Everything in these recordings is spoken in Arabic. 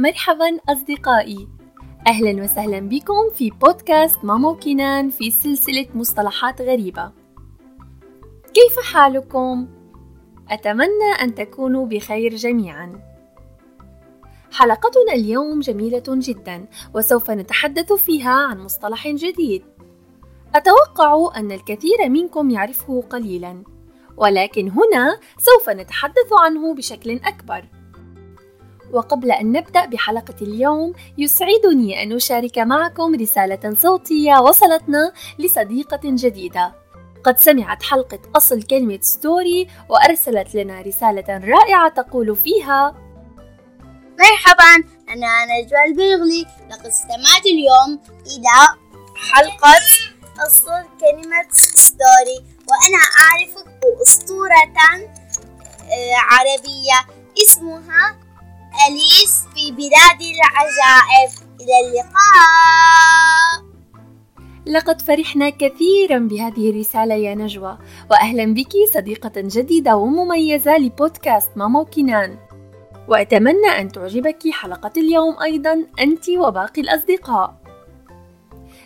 مرحبا أصدقائي. أهلا وسهلا بكم في بودكاست ماما وكنان في سلسلة مصطلحات غريبة. كيف حالكم؟ أتمنى أن تكونوا بخير جميعا. حلقتنا اليوم جميلة جدا وسوف نتحدث فيها عن مصطلح جديد. أتوقع أن الكثير منكم يعرفه قليلا ولكن هنا سوف نتحدث عنه بشكل أكبر. وقبل أن نبدأ بحلقة اليوم يسعدني أن أشارك معكم رسالة صوتية وصلتنا لصديقة جديدة. قد سمعت حلقة أصل كلمة story وأرسلت لنا رسالة رائعة تقول فيها مرحبا أنا نجوى البغلي. لقد استمعت اليوم إلى حلقة أصل كلمة story وأنا أعرف أسطورة آه، عربية اسمها أليس في بلاد العجائب؟ إلى اللقاء. لقد فرحنا كثيرا بهذه الرسالة يا نجوى وأهلا بك صديقة جديدة ومميزة لبودكاست ماما وكنان. وأتمنى أن تعجبك حلقة اليوم أيضا أنت وباقي الأصدقاء.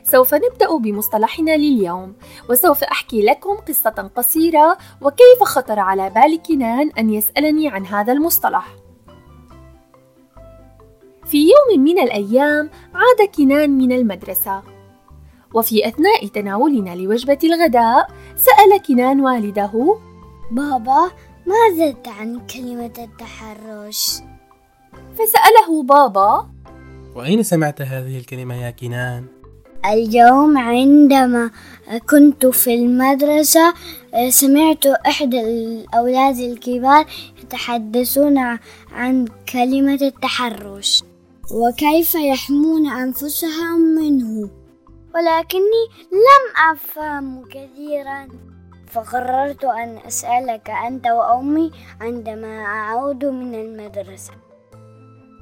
سوف نبدأ بمصطلحنا لليوم وسوف أحكي لكم قصة قصيرة وكيف خطر على بال كنان أن يسألني عن هذا المصطلح. في يوم من الأيام عاد كنان من المدرسة وفي أثناء تناولنا لوجبة الغداء سأل كنان والده بابا ماذا تعني كلمة التحرش؟ فسأله بابا وأين سمعت هذه الكلمة يا كنان؟ اليوم عندما كنت في المدرسة سمعت إحدى الأولاد الكبار يتحدثون عن كلمة التحرش وكيف يحمون أنفسهم منه. ولكني لم أفهم كثيرا. فقررت أن أسألك أنت وأمي عندما أعود من المدرسة.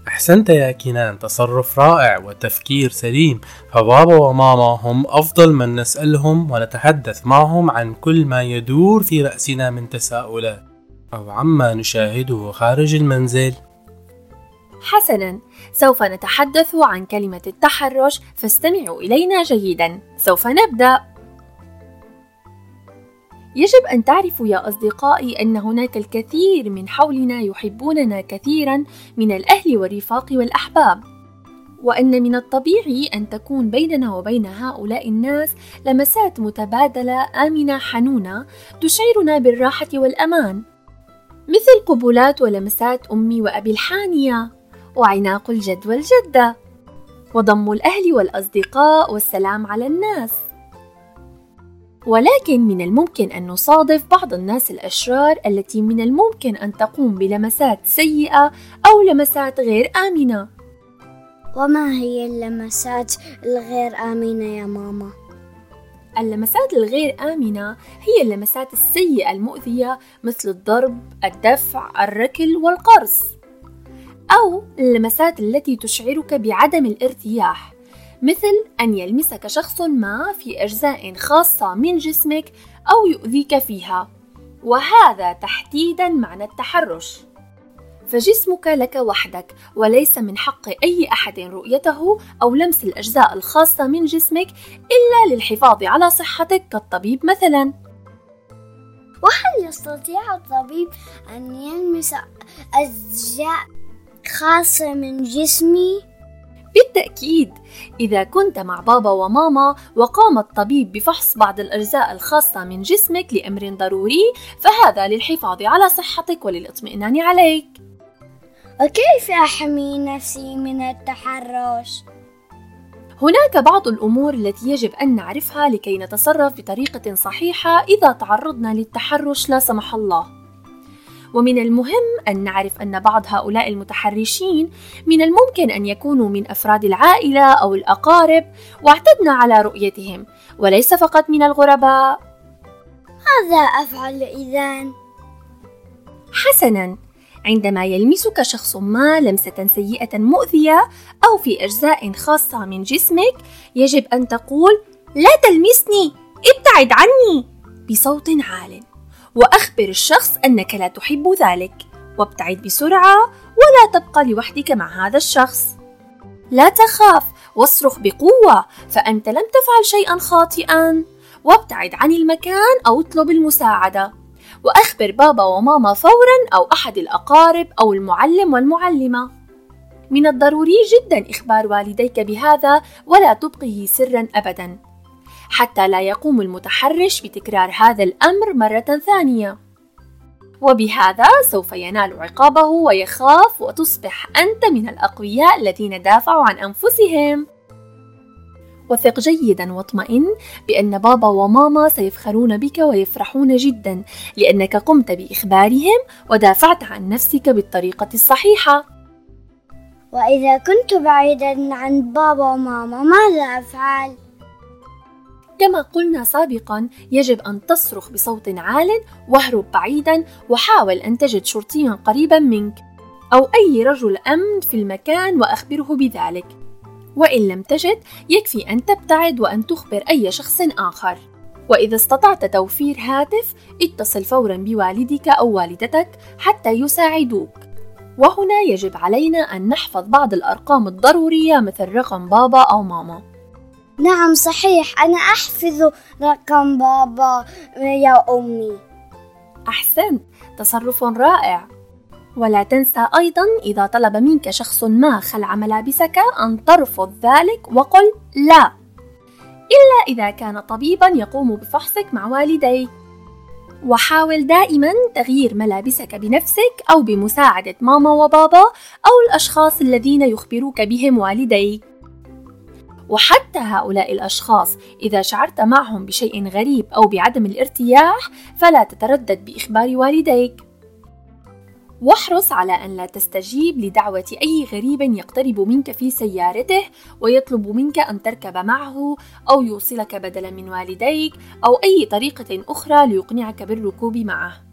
أحسنت يا كنان تصرف رائع وتفكير سليم. فبابا وماما هم أفضل من نسألهم ونتحدث معهم عن كل ما يدور في رأسنا من تساؤلات. أو عما نشاهده خارج المنزل. حسنا. سوف نتحدث عن كلمة التحرش فاستمعوا إلينا جيدا. سوف نبدأ. يجب أن تعرفوا يا أصدقائي أن هناك الكثير من حولنا يحبوننا كثيرا من الأهل والرفاق والأحباب. وأن من الطبيعي أن تكون بيننا وبين هؤلاء الناس لمسات متبادلة آمنة حنونة تشعرنا بالراحة والأمان. مثل قبلات ولمسات أمي وأبي الحانية. وعناق الجد والجدة. وضم الأهل والأصدقاء والسلام على الناس. ولكن من الممكن أن نصادف بعض الناس الأشرار التي من الممكن أن تقوم بلمسات سيئة أو لمسات غير آمنة. وما هي اللمسات الغير آمنة يا ماما؟ اللمسات الغير آمنة هي اللمسات السيئة المؤذية مثل الضرب، الدفع، الركل والقرص. أو اللمسات التي تشعرك بعدم الارتياح مثل أن يلمسك شخص ما في أجزاء خاصة من جسمك أو يؤذيك فيها وهذا تحديدا معنى التحرش. فجسمك لك وحدك وليس من حق أي أحد رؤيته أو لمس الأجزاء الخاصة من جسمك إلا للحفاظ على صحتك كالطبيب مثلا. وهل يستطيع الطبيب أن يلمس أجزاء خاصة من جسمي؟ بالتأكيد إذا كنت مع بابا وماما وقام الطبيب بفحص بعض الأجزاء الخاصة من جسمك لأمر ضروري فهذا للحفاظ على صحتك وللاطمئنان عليك وكيف أحمي نفسي من التحرش؟ هناك بعض الأمور التي يجب أن نعرفها لكي نتصرف بطريقة صحيحة إذا تعرضنا للتحرش لا سمح الله ومن المهم أن نعرف أن بعض هؤلاء المتحرشين من الممكن أن يكونوا من أفراد العائلة أو الأقارب واعتدنا على رؤيتهم وليس فقط من الغرباء. ماذا أفعل إذا؟ حسنا. عندما يلمسك شخص ما لمسة سيئة مؤذية أو في أجزاء خاصة من جسمك يجب أن تقول لا تلمسني ابتعد عني! بصوت عال. وأخبر الشخص أنك لا تحب ذلك. وابتعد بسرعة ولا تبقى لوحدك مع هذا الشخص. لا تخاف واصرخ بقوة فأنت لم تفعل شيئا خاطئا. وابتعد عن المكان أو اطلب المساعدة. وأخبر بابا وماما فورا أو أحد الأقارب أو المعلم والمعلمة. من الضروري جدا إخبار والديك بهذا ولا تبقه سرا أبدا. حتى لا يقوم المتحرش بتكرار هذا الأمر مرة ثانية. وبهذا سوف ينال عقابه ويخاف وتصبح أنت من الأقوياء الذين دافعوا عن أنفسهم. وثق جيدا واطمئن بأن بابا وماما سيفخرون بك ويفرحون جدا لأنك قمت بإخبارهم ودافعت عن نفسك بالطريقة الصحيحة. وإذا كنت بعيدا عن بابا وماما ماذا أفعل؟ كما قلنا سابقا يجب أن تصرخ بصوت عال واهرب بعيدا وحاول أن تجد شرطيا قريبا منك أو أي رجل أمن في المكان وأخبره بذلك. وإن لم تجد يكفي أن تبتعد وأن تخبر أي شخص آخر. وإذا استطعت توفير هاتف اتصل فورا بوالدك أو والدتك حتى يساعدوك. وهنا يجب علينا أن نحفظ بعض الأرقام الضرورية مثل رقم بابا أو ماما. نعم صحيح. أنا أحفظ رقم بابا يا أمي. أحسنت. تصرف رائع. ولا تنسى أيضا إذا طلب منك شخص ما خلع ملابسك أن ترفض ذلك وقل لا. إلا إذا كان طبيبا يقوم بفحصك مع والديك. وحاول دائما تغيير ملابسك بنفسك أو بمساعدة ماما وبابا أو الأشخاص الذين يخبروك بهم والديك. وحتى هؤلاء الأشخاص إذا شعرت معهم بشيء غريب أو بعدم الارتياح فلا تتردد بإخبار والديك واحرص على أن لا تستجيب لدعوة أي غريب يقترب منك في سيارته ويطلب منك أن تركب معه أو يوصلك بدلا من والديك أو أي طريقة أخرى ليقنعك بالركوب معه.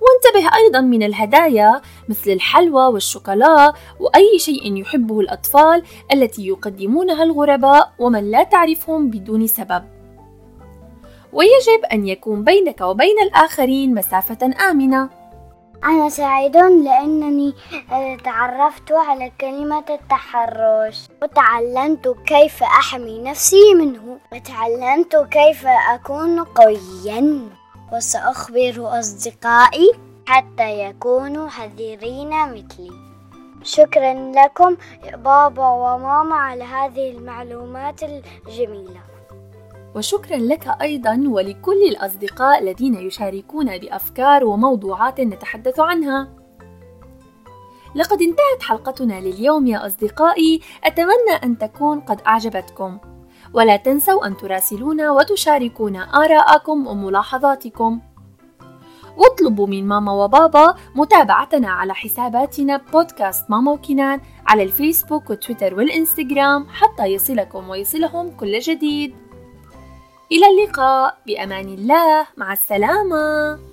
وانتبه أيضا من الهدايا مثل الحلوى والشوكولا وأي شيء يحبه الأطفال التي يقدمونها الغرباء ومن لا تعرفهم بدون سبب. ويجب أن يكون بينك وبين الآخرين مسافة آمنة. أنا سعيد لأنني تعرفت على كلمة التحرش وتعلمت كيف أحمي نفسي منه وتعلمت كيف أكون قويا وسأخبر أصدقائي حتى يكونوا حذرين مثلي. شكرا لكم بابا وماما على هذه المعلومات الجميلة. وشكرا لك أيضا ولكل الأصدقاء الذين يشاركون بأفكار وموضوعات نتحدث عنها. لقد انتهت حلقتنا لليوم يا أصدقائي. أتمنى أن تكون قد أعجبتكم. ولا تنسوا أن تراسلونا وتشاركونا آراءكم وملاحظاتكم. واطلبوا من ماما وبابا متابعتنا على حساباتنا بودكاست ماما وكنان على الفيسبوك وتويتر والإنستغرام حتى يصلكم ويصلهم كل جديد. إلى اللقاء بأمان الله. مع السلامة.